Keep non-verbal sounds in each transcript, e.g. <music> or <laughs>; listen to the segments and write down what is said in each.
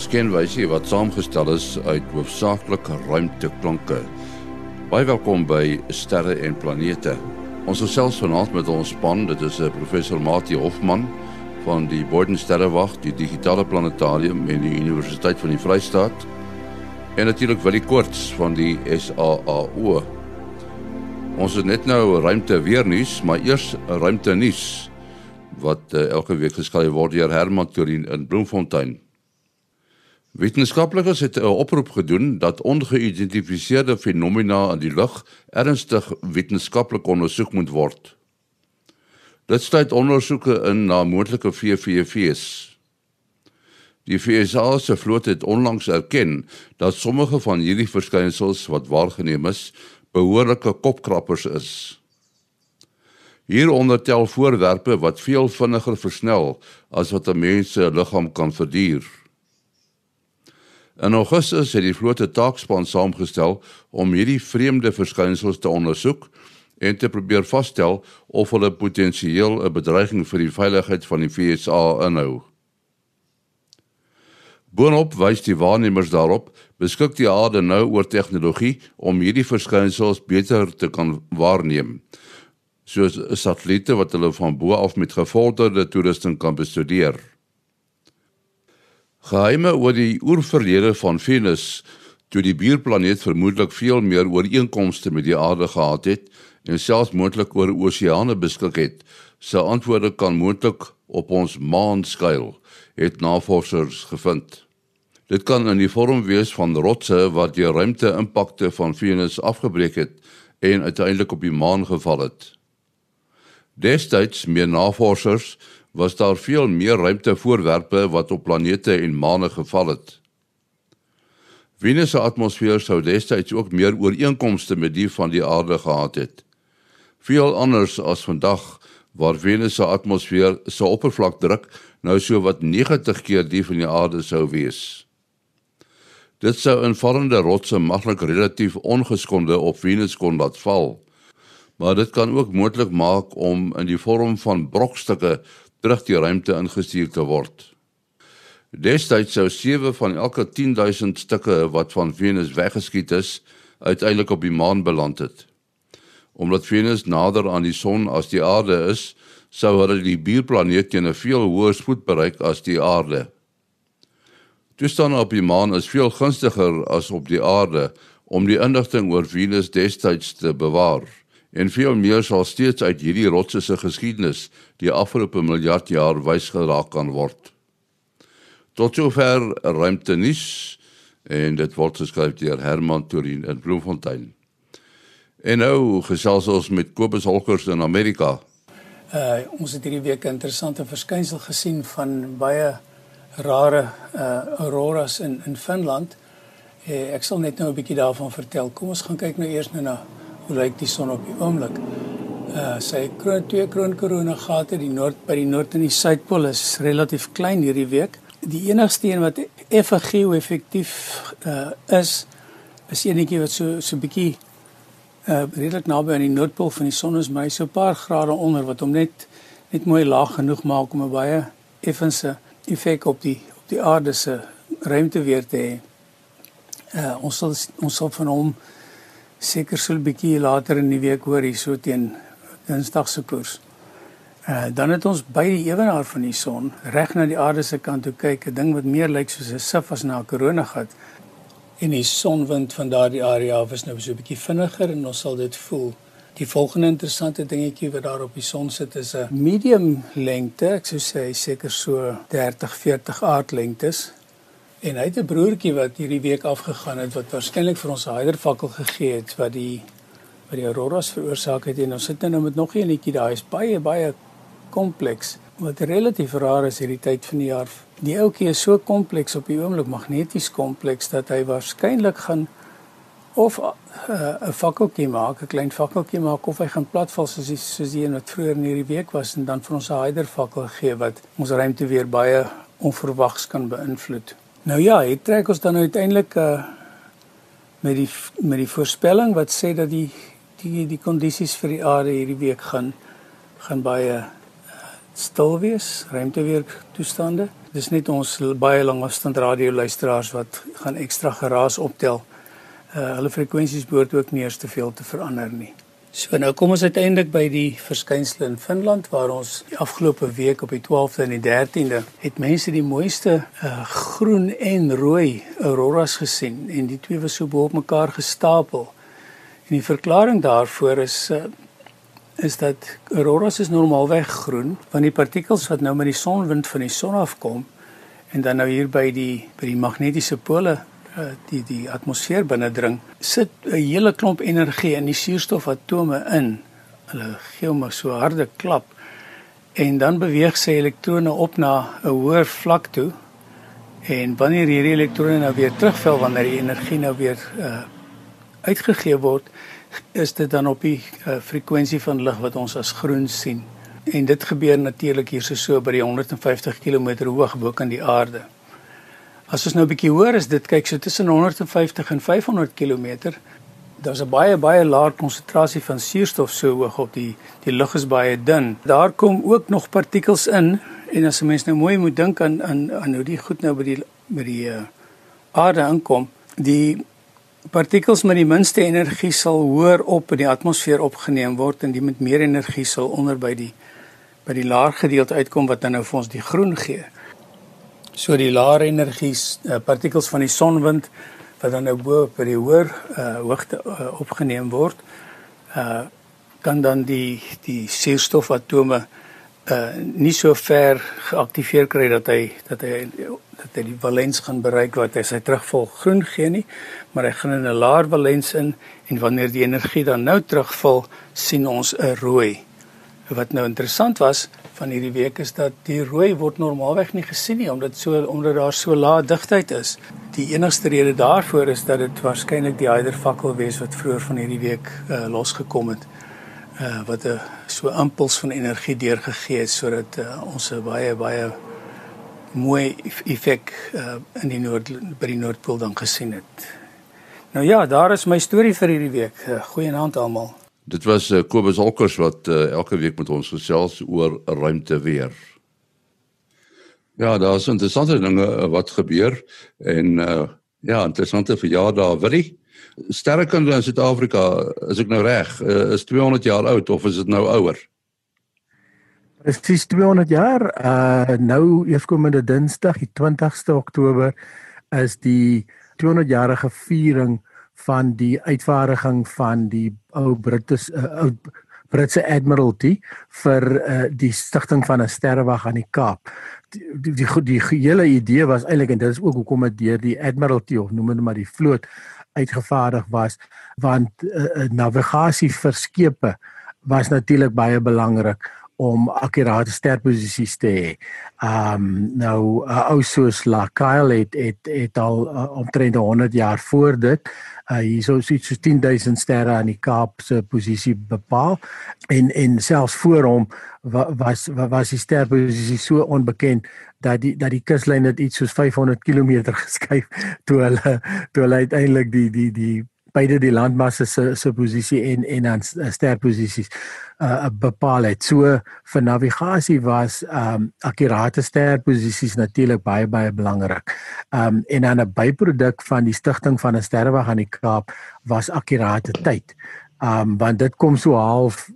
ons kenwysie wat saamgestel is uit hoofsaaklik ruimteklanke. Baie welkom by Sterre en Planete. Ons gesels vanaand met ons span, dit is eh, professor Mati Hofman van die Boden Sterrewag, die digitale planetarium en die Universiteit van die Vrystaat. En natuurlik Willie Koorts van die SAAO. Ons het net nou ruimte weer nuus, maar eers ruimte nuus wat uh, elke week geskryf word deur Herman Turin in Bloemfontein. Wetenskaplikes het 'n oproep gedoen dat ongeïdentifiseerde fenomena in die lug ernstig wetenskaplik ondersoek moet word. Dit sluit ondersoeke in na moontlike VVV's. Die FSA se vloot het onlangs erken dat sommige van hierdie verskynsels wat waargeneem is, behoorlike kopkrappers is. Hieronder tel voorwerpe wat veel vinniger versnel as wat 'n mens se liggaam kan verduur. In Augustus het die vloot 'n taakspan saamgestel om hierdie vreemde verskynsels te ondersoek en te probeer vasstel of hulle potensieel 'n bedreiging vir die veiligheid van die VSA inhou. Boonop wys die waarnemers daarop beskik die aarde nou oor tegnologie om hierdie verskynsels beter te kan waarneem soos satelliete wat hulle van bo af met gevorderde toerusting kan bestudeer. Geheime oor die oerverlede van Venus toe die buurplaneet vermoedelik veel meer ooreenkomste met die aarde gehad het en selfs moontlik oor oseane beskik het, se antwoorde kan moontlik op ons maan skuil, het navorsers gevind. Dit kan in die vorm wees van rotse wat die ruimte-impakte van Venus afgebreek het en uiteindelik op die maan geval het. Destyds meer navorsers was daar veel meer ruimtevoorwerpe wat op planete en maane geval het. Venus se atmosfeer sou destyds ook meer ooreenkomste met die van die aarde gehad het. Veel anders as vandag waar Venus se atmosfeer se oppervlakdruk nou so wat 90 keer die van die aarde sou wees. Dit sou in vallende rotse maklik relatief ongeskonde op Venus kon laat val. Maar dit kan ook moontlik maak om in die vorm van brokstukke terug die ruimte ingestuur te word. Destyds sou 7 van elke 10000 stukke wat van Venus weggeskiet is, uiteindelik op die maan beland het. Omdat Venus nader aan die son as die aarde is, sou hulle die buurplaneet teen 'n veel hoër spoed bereik as die aarde. Toestande op die maan is veel gunstiger as op die aarde om die inligting oor Venus destyds te bewaar en veel meer sal steeds uit hierdie rotse se geskiedenis die afgelope miljard jaar wys geraak kan word. Tot sover ruimte nuus en dit word geskryf deur Herman Turin in Bloemfontein. En nou gesels ons met Kobus Holkers in Amerika. Uh ons het hierdie week 'n interessante verskynsel gesien van baie rare uh auroras in in Finland. Uh, ek sal net nou 'n bietjie daarvan vertel. Kom ons gaan kyk nou eers nou na hoe lyk die son op die oomblik. Uh sy kroon twee kroon korona gate die noord by die noord en die suidpool is relatief klein hierdie week. Die enigste een wat effe geo-effektief uh is is enetjie wat so so bietjie uh redelik naby aan die noordpool van die son is, maar hy so 'n paar grade onder wat hom net net mooi laag genoeg maak om 'n baie effense effek op die op die aarde se ruimte weer te hê. Uh ons sal ons sal van hom seker so 'n bietjie later in die week hoor hier so teen Dinsdag se koers. Uh dan het ons by die ewenaar van die son reg na die aarde se kant toe kyk, 'n ding wat meer lyk soos 'n sif as na 'n koronagat. En die sonwind van daardie area af is nou so 'n bietjie vinniger en ons sal dit voel. Die volgende interessante dingetjie wat daar op die son sit is 'n medium lengte, ek sou sê seker so 30-40 aardlengtes En hy het 'n broertjie wat hierdie week afgegaan het wat waarskynlik vir ons 'n hydervakkel gegee het wat die wat die auroras veroorsaak het en ons sit nou met nog 'n enetjie daai is baie baie kompleks wat relatief rar is hierdie tyd van die jaar. Die ouetjie is so kompleks op die oomblik magneties kompleks dat hy waarskynlik gaan of uh, 'n uh, fakkeltjie maak, 'n klein fakkeltjie maak of hy gaan platval soos die, soos die een wat vroeër in hierdie week was en dan vir ons 'n hydervakkel gee wat ons ruimte weer baie onverwags kan beïnvloed. Nou ja, het trek ons dan uiteindelik uh met die met die voorspelling wat sê dat die die die kondisies vir die aarde hierdie week gaan gaan baie uh, stil wees, ruimteweer toestande. Dis net ons baie lang afstand radio luisteraars wat gaan ekstra geraas optel. Uh hulle frekwensies behoort ook nie eers te veel te verander nie. So nou kom ons uiteindelik by die verskynsel in Finland waar ons die afgelope week op die 12de en die 13de het mense die mooiste uh, groen en rooi auroras gesien en die twee was so bo op mekaar gestapel. En die verklaring daarvoor is uh, is dat auroras is normaalweg groen want die partikels wat nou met die sonwind van die son afkom en dan nou hier by die by die magnetiese pole die die atmosfeer binnendring, sit 'n hele klomp energie in die suurstofatome in. Hulle gee hom so harde klap en dan beweeg sy elektrone op na 'n hoër vlak toe. En wanneer hierdie elektrone nou weer terugval wanneer die energie nou weer uh uitgegee word, is dit dan op die uh, frekwensie van lig wat ons as groen sien. En dit gebeur natuurlik hier so so by die 150 km hoog bo kan die aarde. As ons nou 'n bietjie hoor is dit kyk so tussen 150 en 500 km. Daar's 'n baie baie lae konsentrasie van suurstof so hoog op die die lug is baie dun. Daar kom ook nog partikels in en as 'n mens nou mooi moet dink aan aan aan hoe die goed nou by die by die uh, aarde aankom, die partikels met die minste energie sal hoër op in die atmosfeer opgeneem word en die met meer energie sal onder by die by die laer gedeelte uitkom wat dan nou vir ons die groen gee. So die lae energie uh, partikels van die sonwind wat dan nou bo op die hoër uh, hoogte uh, opgeneem word, uh, kan dan die die suurstofatome uh, nie so ver geaktiveer kry dat hy dat hy dat hy die valens gaan bereik wat hy sy terugval groen gee nie, maar hy gaan in 'n laer valens in en wanneer die energie dan nou terugval, sien ons 'n rooi. Wat nou interessant was, van hierdie week is dat die rooi word normaalweg nie gesien nie omdat so omdat daar so lae digtheid is. Die enigste rede daarvoor is dat dit waarskynlik die Hyder fakkel wees wat vroeër van hierdie week uh, losgekom het. Uh wat 'n so impuls van energie deurgegee het sodat uh, ons 'n baie baie mooi effek uh, in die noord by die noordpool dan gesien het. Nou ja, daar is my storie vir hierdie week. Uh, Goeienaand almal. Dit was uh, Kobus Holkers wat uh, elke week met ons gesels oor ruimte weer. Ja, daar's interessante dinge uh, wat gebeur en uh, ja, interessante verjaardae wilie. Sterrekunde in Suid-Afrika, is ek nou reg, uh, is 200 jaar oud of is dit nou ouer? Presies 200 jaar. Uh nou eerskomende Dinsdag, die 20ste Oktober is die 200 jarige viering van die uitvaardiging van die ou British uh, ou Britse Admiralty vir uh, die stigting van 'n sterrewag aan die Kaap. Die die, die die hele idee was eintlik en dit is ook hoekom dit deur die Admiralty of noem dit maar die vloot uitgevaardig was want uh, navigasie vir skepe was natuurlik baie belangrik om akkurate sterposisies te hê. Um nou 'n ou soos Lacaille het het het al uh, omtrent 100 jaar voor dit uh, hier so iets so 10000 sterre aan die Kaap se posisie bepaal en en selfs voor hom was was die sterposisie so onbekend dat die dat die kuslyn net iets soos 500 km <laughs> geskuif toe hulle toe hulle uiteindelik die die die beide die landmasse se se posisie en en dan sterposisies uh bepaal het. So vir navigasie was um akkurate sterposisies natuurlik baie baie belangrik. Um en dan 'n byproduk van die stigting van 'n sterrewag aan die Kaap was akkurate tyd. Um want dit kom so half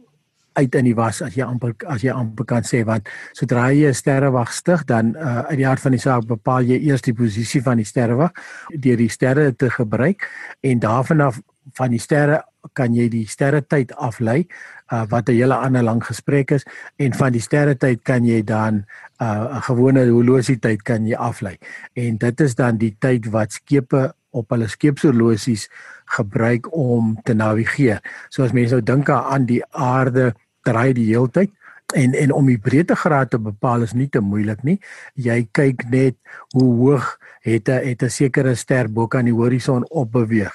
uit in die was as jy amper as jy amper kan sê want sodra jy 'n sterrewag stig dan uh, uit die hart van die saak bepaal jy eers die posisie van die sterrewag deur die sterre te gebruik en daarvan af van die sterre kan jy die sterre tyd aflei uh, wat 'n hele ander lang gesprek is en van die sterre tyd kan jy dan uh, 'n uh, gewone horlosie tyd kan jy aflei en dit is dan die tyd wat skepe op hulle skeepshorlosies gebruik om te navigeer. So as mense nou dink aan die aarde draai die hele tyd en en om die breedtegraad te bepaal is nie te moeilik nie. Jy kyk net hoe hoog het 'n het 'n sekere ster bo kan die horison opbeweeg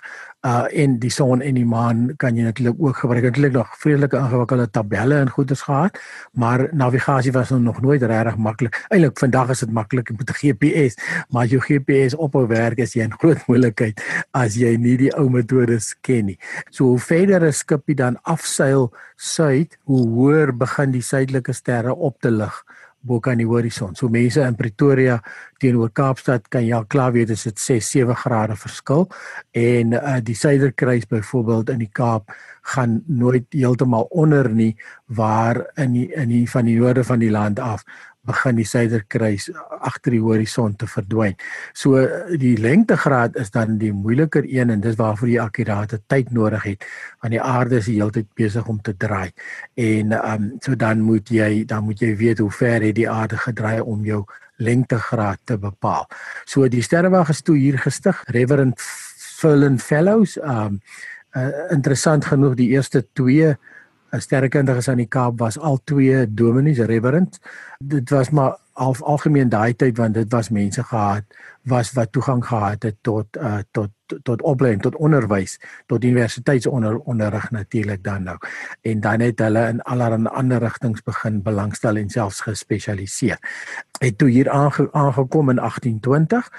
uh en die son en die maan kan jy natuurlik ook gebruik. Natuurlik nog vreeslike ingewikkelde tabelle en goeders gehad, maar navigasie was nog nooit regtig maklik. Eilik vandag is dit maklik met 'n GPS, maar jou GPS ophou werk is jy in groot moeilikheid as jy nie die ou metodes ken nie. So hoe verder 'n skipie dan afseil suid, hoe hoër begin die suidelike sterre op te lig bo kan die horison. So mense in Pretoria teenoor Kaapstad kan jy al klaar weet dit 6 7 grade verskil en uh, die Suiderkruis byvoorbeeld in die Kaap gaan nooit heeltemal onder nie waar in die, in die van die noorde van die land af begin die suiderkruis agter die horison te verdwyn. So die lengtegraad is dan die moeiliker een en dis waarvoor jy akkurate tyd nodig het want die aarde is die hele tyd besig om te draai. En ehm um, so dan moet jy dan moet jy weet hoe ver het die aarde gedraai om jou lengtegraad te bepaal. So die sterrewag is toe hier gestig, Reverend Fullen Fellows. Ehm um, uh, interessant genoeg die eerste twee sterrekundiges aan die Kaap was al twee dominees reverend. Dit was maar al algemeen daai tyd want dit was mense gehad was wat toegang gehad het tot uh tot tot opleiding tot onderwys tot universiteitsonderrig natuurlik dan nou en dan het hulle in allerlei ander rigtings begin belangstel en selfs gespesialiseer. Het toe hier aange, aangekom in 1820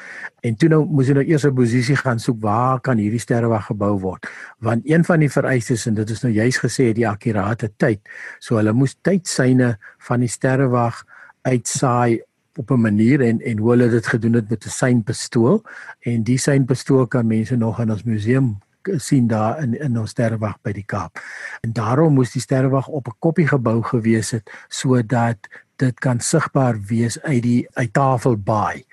en toe nou moes hulle nou eers 'n posisie gaan soek waar kan hierdie sterrewag gebou word? Want een van die vereistes en dit is nou juis gesê die akkurate tyd. So hulle moes tydsyne van die sterrewag uitsaai op 'n manier en en hoe hulle dit gedoen het met 'n seinpistool en die seinpistool kan mense nog in ons museum sien daar in in ons sterrewag by die Kaap. En daarom moes die sterrewag op 'n koppie gebou gewees het sodat dit kan sigbaar wees uit die uit Tafelbaai.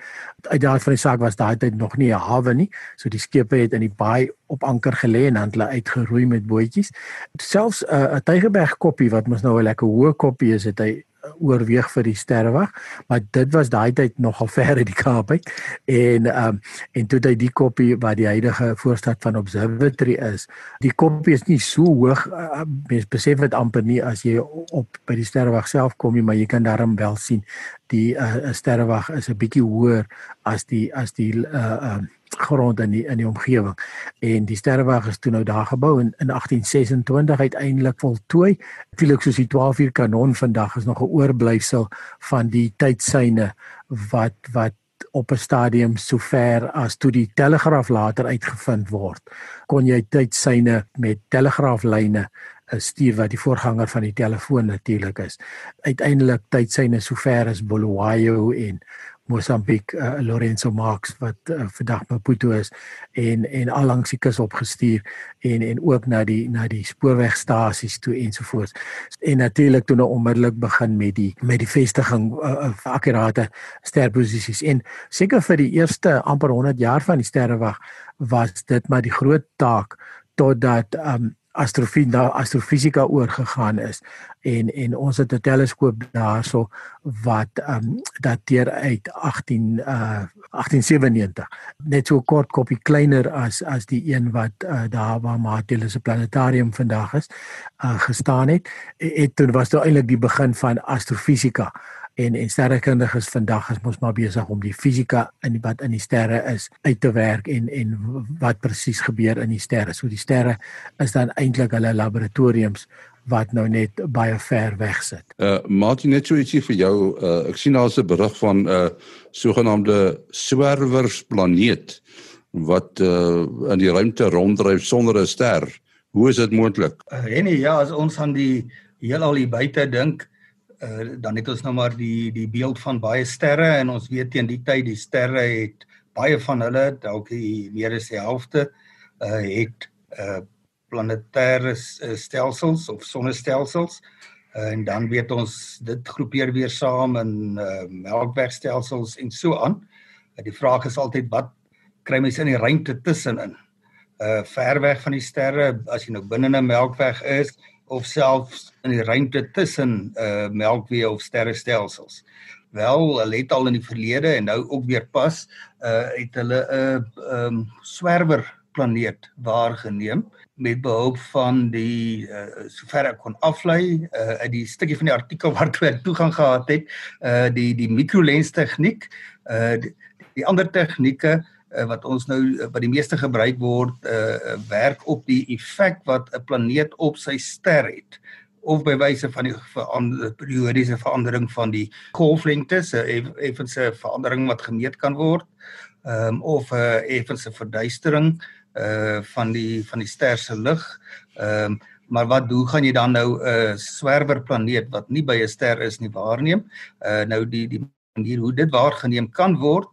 Uit daai van die saak was daai tyd nog nie 'n hawe nie, so die skepe het in die baai op anker gelê en dan hulle uitgeroei met bootjies. Selfs 'n uh, Tygerberg koppie wat mos nou 'n lekker hoë koppie is, het hy oorweeg vir die sterrewag, maar dit was daai tyd nogal <laughs> ver uit die Kaap uit. En ehm um, en toe hy die koppie wat die huidige voorstad van Observatory is, die koppie is nie so hoog uh, mens besef dit amper nie as jy op by die sterrewag self kom nie, maar jy kan daarom wel sien die uh, sterrewag is 'n bietjie hoër as die as die uh ehm uh, grond in die in die omgewing. En die sterrewag is toe nou daar gebou in in 1826 uiteindelik voltooi. Natuurlik soos die 12 uur kanon vandag is nog 'n oorblyfsel van die tydsyne wat wat op 'n stadium sover as toe die telegraaf later uitgevind word. Kon jy tydsyne met telegraaflyne eh, stuur wat die voorganger van die telefoon natuurlik is. Uiteindelik tydsyne sover as Bulawayo en Mosambiek uh, Lorenzo Marx wat uh, vandag Maputo is en en al langs die kus opgestuur en en ook na die na die spoorwegstasies toe ensovoorts. En natuurlik toe nou onmiddellik begin met die met die vestiging uh, uh, akkurate sterposisies en seker vir die eerste amper 100 jaar van die sterrewag was dit maar die groot taak totdat um, astrofie na astrofisika oorgegaan is en en ons het 'n teleskoop daarso wat ehm um, dateer uit 18 uh 1897 net so kort kopie kleiner as as die een wat uh, daar waar Maathele se planetarium vandag is uh, gestaan het. Het toe was dit eintlik die begin van astrofisika en en sterrekundiges vandag is mos maar besig om die fisika in wat in die sterre is uit te werk en en wat presies gebeur in die sterre. So die sterre is dan eintlik hulle laboratoriums wat nou net baie ver weg sit. Uh Martin net so ietsie vir jou. Uh ek sien daar's 'n berig van 'n uh, sogenaamde swerwersplaneet wat uh in die ruimte ronddryf sonder 'n ster. Hoe is dit moontlik? Uh, en ja, as ons aan die heelal hier buite dink, uh, dan het ons nou maar die die beeld van baie sterre en ons weet teen die tyd die sterre het baie van hulle dalk meer as die helfte uh, het uh, planetêre stelsels of sonnestelsels uh, en dan weet ons dit groepeer weer saam in uh, melkwegstelsels en so aan. Uh, die vraag is altyd wat kry mens in die ruimte tussenin? Uh ver weg van die sterre as jy nou binne 'n melkweg is, of selfs in die ruimte tussen uh melkwee of sterrestelsels. Wel, hulle het al in die verlede en nou ook weer pas uh het hulle 'n uh, um swerwer planeet waargeneem met behulp van die uh sover ek kon aflei uh uit die stukkie van die artikel waartoe ek toegang gehad het uh die die mikrolens tegniek uh die, die ander tegnieke uh, wat ons nou uh, wat die meeste gebruik word uh, werk op die effek wat 'n planeet op sy ster het of by wyse van die verander, periodiese verandering van die golflengte, 'n effense verandering wat gemeet kan word, um, of 'n uh, effense verduistering uh van die van die ster se lig. Ehm um, Maar wat hoe gaan jy dan nou 'n uh, swerwer planeet wat nie by 'n ster is nie waarneem? Uh nou die die manier hoe dit waargeneem kan word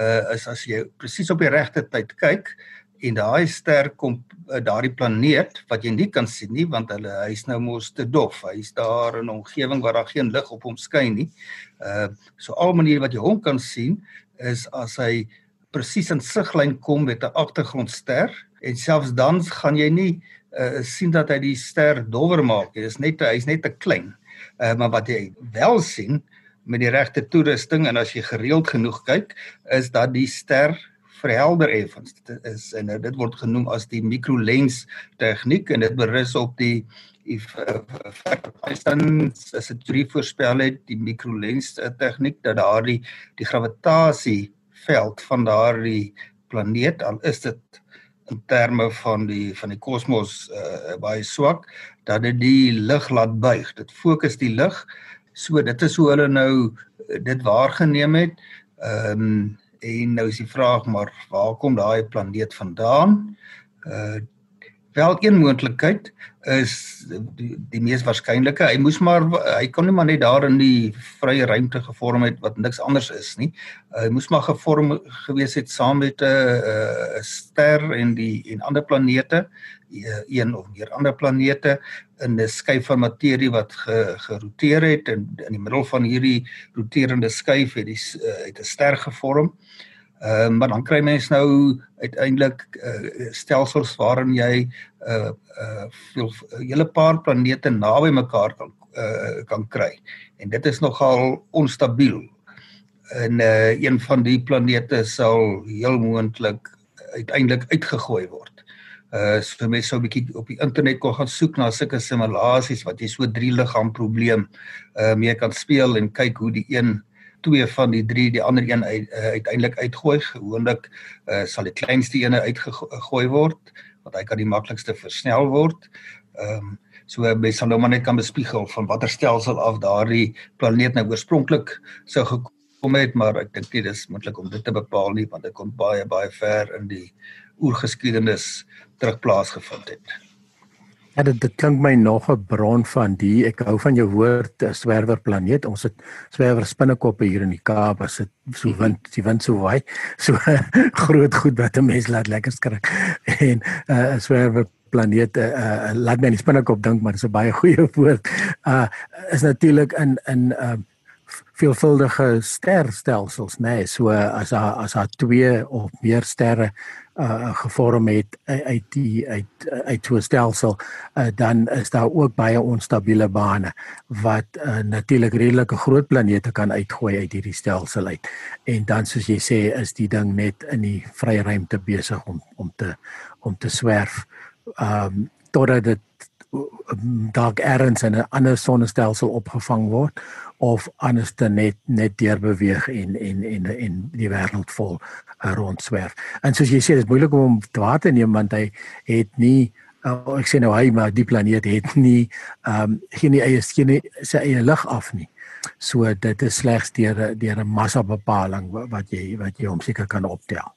uh is as jy presies op die regte tyd kyk en daai ster kom uh, daardie planeet wat jy nie kan sien nie want hulle hy's nou mos te dof. Hy's daar in 'n omgewing waar daar geen lig op hom skyn nie. Uh so al maniere wat jy hom kan sien is as hy presies in siglyn kom met 'n agtergrondster en selfs dan gaan jy nie uh, sien dat hy die ster dowwer maak. Dit is net hy's net te klein. Uh, maar wat jy wel sien met die regte toerusting en as jy gereeld genoeg kyk, is dat die ster verhelder effens. Dit is en uh, dit word genoem as die microlens tegniek en dit berus op die if Einstein as 'n drie voorspel het die microlens tegniek dat daardie die gravitasie veld van daardie planeet al is dit in terme van die van die kosmos uh, baie swak dat dit die lig laat buig dit fokus die lig so dit is hoe hulle nou dit waargeneem het. Ehm um, en nou is die vraag maar waar kom daai planeet vandaan? Uh wel een moontlikheid is die, die mees waarskynlike. Hy moes maar hy kon nie maar net daar in die vrye ruimte gevorm het wat niks anders is nie. Hy moes maar gevorm gewees het saam met 'n uh, ster en die en ander planete, een of meer ander planete in 'n skyf van materie wat ge, geroteer het en in die middel van hierdie roterende skyf het die uh, het 'n ster gevorm. Ehm uh, maar dan kry mens nou uiteindelik uh, stelsels waarin jy 'n uh, uh, veel hele paar planete naby mekaar kan uh, kan kry. En dit is nogal onstabiel. En uh, een van die planete sal heel moontlik uiteindelik uitgegooi word. Uh so mense sou 'n bietjie op die internet kon gaan soek na sulke simulasies wat jy so drie liggaam probleem uh mee kan speel en kyk hoe die een twee van die drie die ander een uit, uh, uiteindelik uitgooi. Gewoonlik uh, sal die kleinste een uitgegooi word want hy kan die maklikste versnel word. Ehm um, so mens sal nou maar net kan bespiegel van watter stelsel af daardie planeet nou oorspronklik sou gekom het, maar ek dink dit is moontlik om dit te bepaal nie want dit kom baie baie ver in die oergeskiedenis terugplaas gevind het. Ja, dit, dit klink my nog 'n bron van die ek hou van jou woord swerwer planeet. Ons het swerwer spinnekoppe hier in die Kaap as dit so mhm. wind, die wind so waai. <laughs> So groot goed wat 'n mens laat lekker skrik. En 'n uh, swerwer planeet uh, uh, laat my nie spinnekop dink maar dis 'n baie goeie woord. Uh is natuurlik in in uh veelvuldige sterstelsels nê nee, so as daar as daar twee of meer sterre uh gevorm het uit die uit uit so 'n stelsel uh, dan is daar ook baie onstabiele bane wat uh, natuurlik redelike groot planete kan uitgooi uit hierdie stelsel uit. En dan soos jy sê is die ding net in die vrye ruimte besig om om te om te swerf um totdat dit dalk ergens in 'n ander sonnestelsel opgevang word of anders dan net net deur beweeg en en en en die wêreld vol uh, rondswerf. En soos jy sê, dit is moeilik om hom waar te neem want hy het nie uh, ek sê nou hy maar die planeet het nie ehm um, geen eie geen sy eie lig af nie. So dit is slegs deur deur 'n massa bepaling wat jy wat jy hom seker kan optel.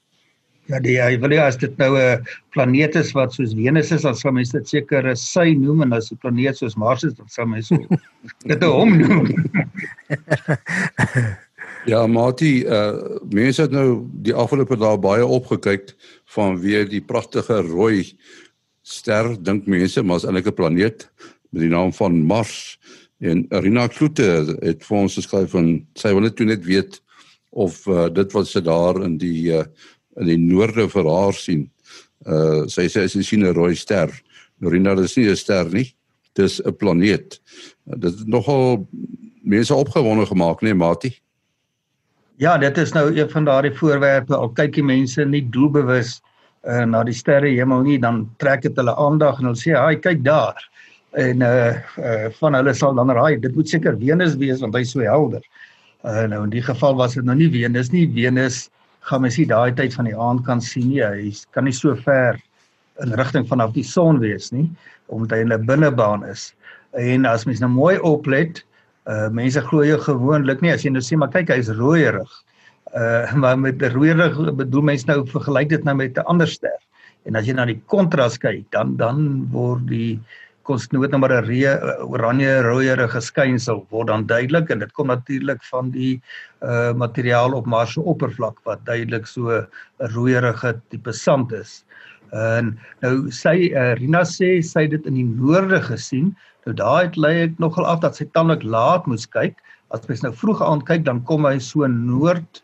Ja, die hy wil ja as dit nou 'n planeet is wat soos Venus is, dan sal mense dit seker sy noem en as 'n planeet soos Mars is, dan sal mense <laughs> dit hom noem. <laughs> ja, Mati, uh mense het nou die afgelope dae baie opgekyk van weer die pragtige rooi ster dink mense, maar is eintlik 'n planeet met die naam van Mars. En Rina Kloete het vir ons geskryf van sy wil net net weet of uh, dit wat sy daar in die uh, in die noorde vir haar sien. Uh sy sê sy sien 'n rooi ster. Norina dis nie 'n ster nie. Dis 'n planeet. Uh, dit het nogal mense opgewonde gemaak, nee, Mati. Ja, dit is nou een van daardie voorwerpe. Al kyk die mense nie doelbewus uh na die sterre hemel nie, dan trek dit hulle aandag en hulle sê, "Haai, kyk daar." En uh uh van hulle sal dan raai, dit moet seker Venus wees want hy's so helder. Uh nou in die geval was dit nou nie Venus nie. Venus gaan mens nie daai tyd van die aand kan sien nie. Hy kan nie so ver in rigting vanaf die son wees nie omdat hy in 'n binnebaan is. En as mens nou mooi oplet, uh mense glo jy gewoonlik nie as jy nou sê maar kyk hy's rooierig. Uh <laughs> maar met rooierig bedoel mense nou vergelyk dit nou met 'n ander ster. En as jy na die kontras kyk, dan dan word die kos nooit net maar 'n oranje rooierige skynsel word dan duidelik en dit kom natuurlik van die uh materiaal op Mars se oppervlak wat duidelik so 'n rooierige tipe sand is. En nou sy uh, Rina sê sy het dit in die noorde gesien. Nou daai het lei ek nogal af dat sy tamelik laat moes kyk. As jy nou vroeg aand kyk dan kom hy so noord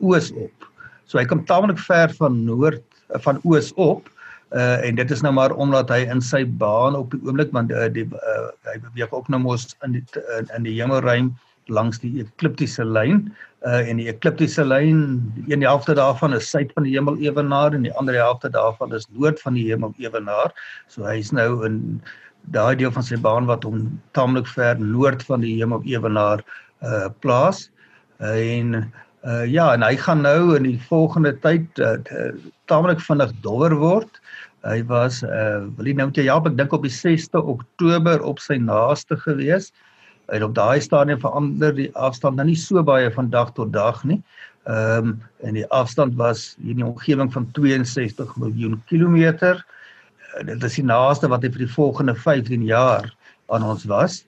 oos op. So hy kom tamelik ver van noord van oos op uh en dit is nou maar omdat hy in sy baan op die oomblik want uh, die uh, hy beweeg ook nou mos in die in, in die hemelruim langs die ekliptiese lyn. Uh en die ekliptiese lyn een helfte daarvan is suid van die hemel ewenaar en die ander helfte daarvan is noord van die hemel ewenaar so hy's nou in daai deel van sy baan wat hom taamlik ver noord van die hemel ewenaar uh plaas. Uh, en uh ja en hy gaan nou in die volgende tyd uh, taamlik vinnig dowwer word Hy was uh wil jy nou jou help ek dink op die 6de Oktober op sy naaste gewees. Hy het op daai stadium verander die afstand nou nie so baie van dag tot dag nie. Ehm um, en die afstand was hier in die omgewing van 62 miljoen kilometer. Uh, dit is die naaste wat hy vir die volgende 15 jaar aan ons was.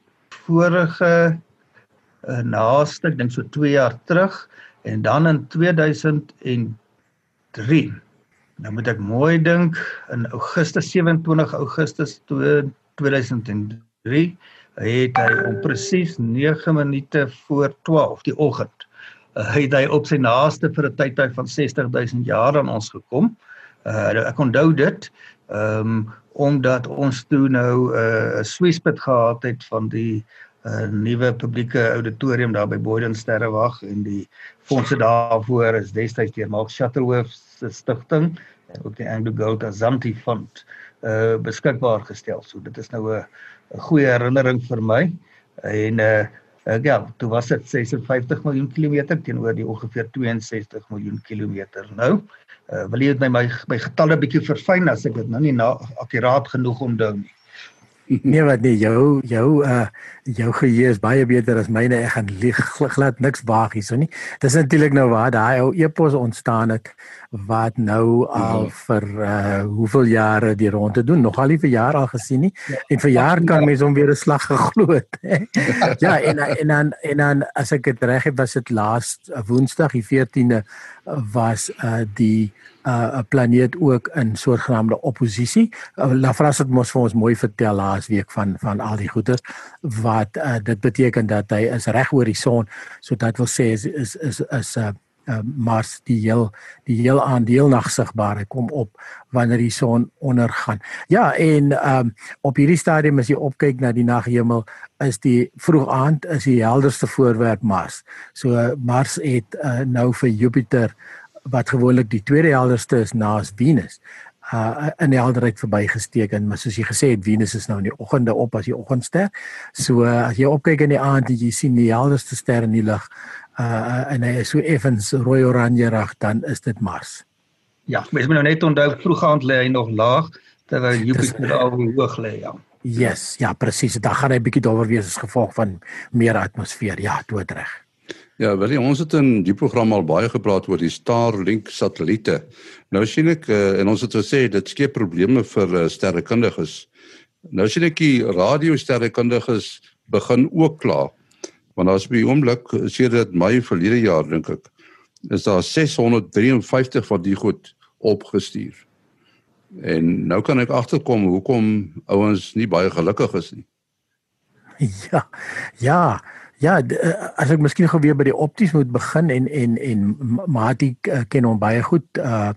Vorige uh, naaste, ek dink so 2 jaar terug en dan in 2003 Nou moet ek mooi dink in Augustus 27 Augustus 2003 het hy om presies 9 minute voor 12 die oggend uh, het hy op sy naaste vir 'n tydperk van 60000 jaar aan ons gekom. Uh, ek onthou dit um, omdat ons toe nou uh, 'n uh, swispit gehad het van die uh, nuwe publieke auditorium daar by Boyden Sterrewag en die fondse daarvoor is destyds deur Mark Shuttleworth se stigting ook die Anglo Gold Asante Fund uh beskikbaar gestel. So dit is nou 'n goeie herinnering vir my. En uh uh ja, toe was dit 56 miljoen kilometer teenoor die ongeveer 62 miljoen kilometer. Nou, uh wil jy net my my getalle bietjie verfyn as ek dit nou nie na akkuraat genoeg onthou nie. Nee wat nee jou jou uh jou geheue is baie beter as myne ek gaan lieg glad niks waag hierso nie. Dis natuurlik nou waar daai ou epos ontstaan het wat nou al ja. vir uh hoeveel jare die ronde doen nog al nie vir jaar al gesien nie ja, en vir jaar kan mense hom weer 'n slag geglo het. <laughs> ja en en dan en dan as ek dit reg het was dit laas Woensdag die 14de was uh die uh 'n planeet ook in soortgenaamde oppositie. Uh, Lafras het mos vir ons mooi vertel laas week van van al die goeie wat uh, dit beteken dat hy is reg oor die son. So dit wil sê is is is is 'n uh, uh, Mars die heel die heel aandeel nag sigbaar. Kom op wanneer die son ondergaan. Ja, en um op hierdie stadium as jy opkyk na die naghemel, is die vroeg aand is die helderste voorwerp Mars. So uh, Mars het uh, nou vir Jupiter wat gewoonlik die tweede helderste is na Venus uh in helderheid verbygesteek en maar soos jy gesê het Venus is nou in die oggende op as die oggendster. So uh, as jy opkyk in die aand en jy sien die helderste ster in die lug uh en hy is so effens rooi oranje rag dan is dit Mars. Ja, mens moet nou net onthou vroeg aand lê hy nog laag terwyl Jupiter al hoog lê ja. Yes, ja presies. Dan gaan hy bietjie dowwer wees as gevolg van meer atmosfeer. Ja, doodreg. Ja, wel ons het in die program al baie gepraat oor die Starlink satelliete. Nou sien ek uh, en ons het gesê dit skep probleme vir uh, sterrekundiges. Nou sien ek die radiosterrekundiges begin ook kla. Want as by oomblik sê dit my verlede jaar dink ek is daar 653 van die goed opgestuur. En nou kan ek agterkom hoekom ouens nie baie gelukkig is nie. <laughs> Ja. Ja. Ja, eh, as ek miskien gou weer by die opties moet begin en en en Mati uh, ken hom baie goed, uh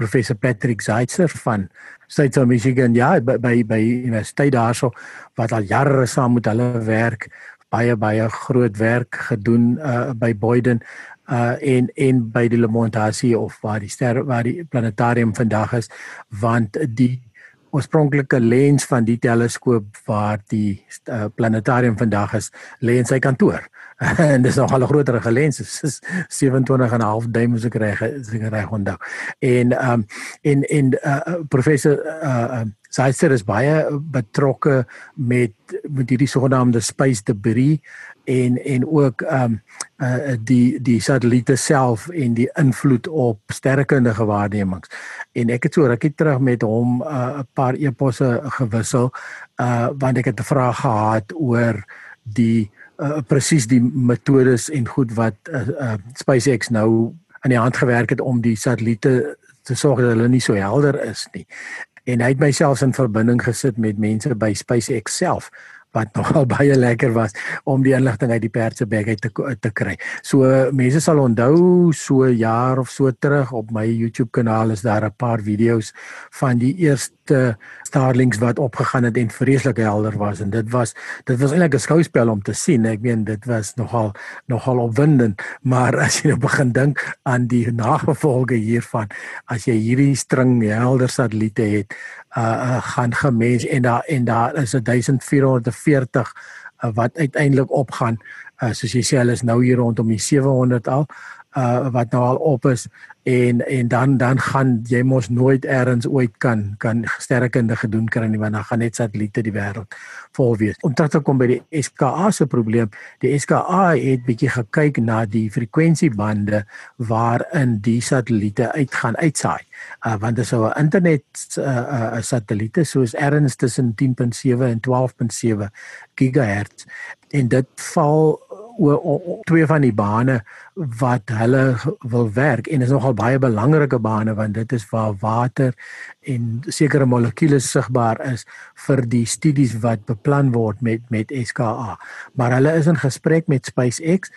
professor Patrick Zeitzer van State of Michigan, ja, by by, by universiteit daarso wat al jare saam met hulle werk, baie baie groot werk gedoen uh by Boyden uh en en by die Lemontasie of waar die ster waar die planetarium vandag is, want die oorspronklike lens van die teleskoop waar die uh, planetarium vandag is lê in sy kantoor <laughs> en dis nog al 'n groter gelens <laughs> is 27 en 'n half duim as ek reg as ek reg onthou. En ehm um, en en uh, professor uh, uh Saister is baie betrokke met met hierdie sogenaamde space debris en en ook ehm um, uh die die satelliete self en die invloed op sterrekundige waarnemings. En ek het so rukkie terug met hom 'n uh, paar eposse gewissel uh want ek het 'n vraag gehad oor die uh, presies die metodes en goed wat uh, uh SpaceX nou aan die hand gewerk het om die satelliete te sorg dat hulle nie so helder is nie. En hy het myself in verbinding gesit met mense by SpaceX self wat <laughs> nogal baie lekker was om die inligting uit die perse bag uit te te kry. So mense sal onthou so jaar of so terug op my YouTube kanaal is daar 'n paar video's van die eerste Starlinks wat opgegaan het en vreeslik helder was en dit was dit was eintlik 'n skouspel om te sien. Ek meen dit was nogal nogal opwindend, maar as jy nou begin dink aan die nagevolge hiervan as jy hierdie string helder satelliete het, uh, gaan gemens en daar en daar is 1440 uh, wat uiteindelik opgaan. Uh, soos jy sê hulle is nou hier rondom die 700 al uh wat nou al op is en en dan dan gaan jy mos nooit eers ooit kan kan sterrekunde gedoen kry nie want dan gaan net satelliete die wêreld vol wees. Om terug te kom by die SKA se probleem, die SKA het bietjie gekyk na die frekwensiebande waarin die satelliete uitgaan uitsaai. Uh want dit sou 'n internet uh, uh satelliete soos erns tussen 10.7 en 12.7 gigahertz en dit val oor, oor twee van die bane wat hulle wil werk en is nogal baie belangrike bane want dit is waar water en sekere molekules sigbaar is vir die studies wat beplan word met met SKA. Maar hulle is in gesprek met SpaceX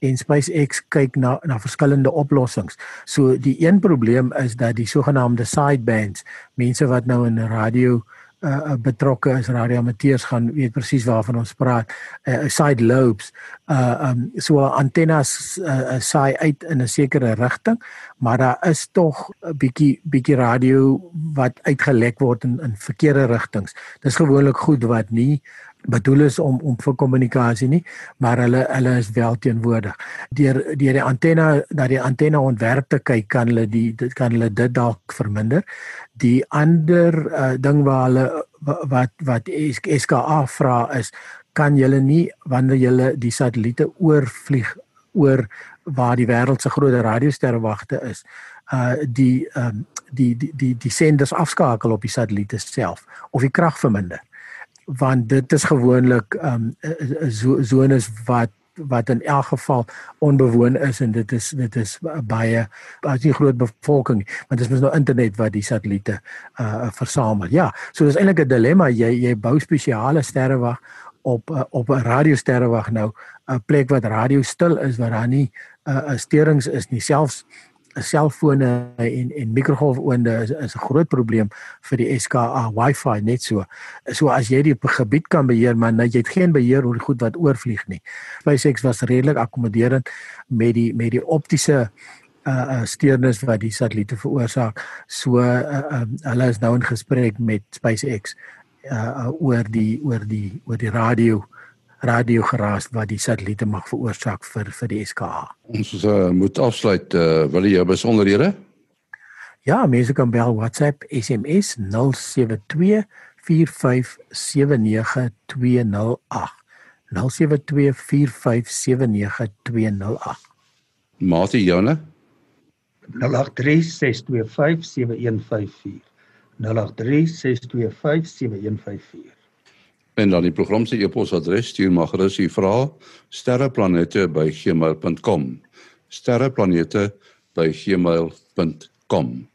en SpaceX kyk na na verskillende oplossings. So die een probleem is dat die sogenaamde sidebands, mense wat nou in radio uh, betrokke is radioamateurs gaan weet presies waarvan ons praat. Uh, side lobes uh um so antennes uh, saai uit in 'n sekere rigting maar daar is tog 'n bietjie bietjie radio wat uitgelek word in in verkeerde rigtings dis gewoonlik goed wat nie bedoel is om om vir kommunikasie nie, maar hulle hulle is wel teenwoordig. Deur deur die antenne dat die antenne ontwerp te kyk kan hulle die dit kan hulle dit dalk verminder. Die ander uh, ding waar hulle wat wat SKA vra is kan julle nie wanneer julle die satelliete oorvlieg oor waar die wêreld se groot radiosterrewagte is uh die um, die die die die senders afskakel op die satelliete self of die krag verminder want dit is gewoonlik um zones wat wat in elk geval onbewoon is en dit is dit is baie baie nie groot bevolking want dit is mos nou internet wat die satelliete uh versamel. Ja, so dis eintlik 'n dilemma. Jy jy bou spesiale sterrewag op uh, op 'n radiosterrewag nou 'n plek wat radio stil is waar daar nie 'n uh, steurings is nie selfs selfone en en mikrogolfoonde is, is 'n groot probleem vir die SKA Wi-Fi net so. So as jy die gebied kan beheer, maar nou jy het geen beheer oor die goed wat oorvlieg nie. SpaceX was redelik akkommoderend met die met die optiese uh, uh steurnis wat die satelliete veroorsaak. So uh, uh, hulle is nou in gesprek met SpaceX uh, uh oor die oor die oor die radio radiogeraas wat die satelliete mag veroorsaak vir vir die SKA. Ons uh, moet afsluit uh, wil jy besonderhede? Ja, mense kan bel WhatsApp SMS 072 4579208. 072 4579208. Mate Janne 0836257154. 0836257154. En dan die program se e-posadres stuur maar gerus u vrae sterreplanete@gmail.com. sterreplanete@gmail.com.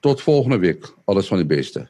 Tot volgende week. Alles van die beste.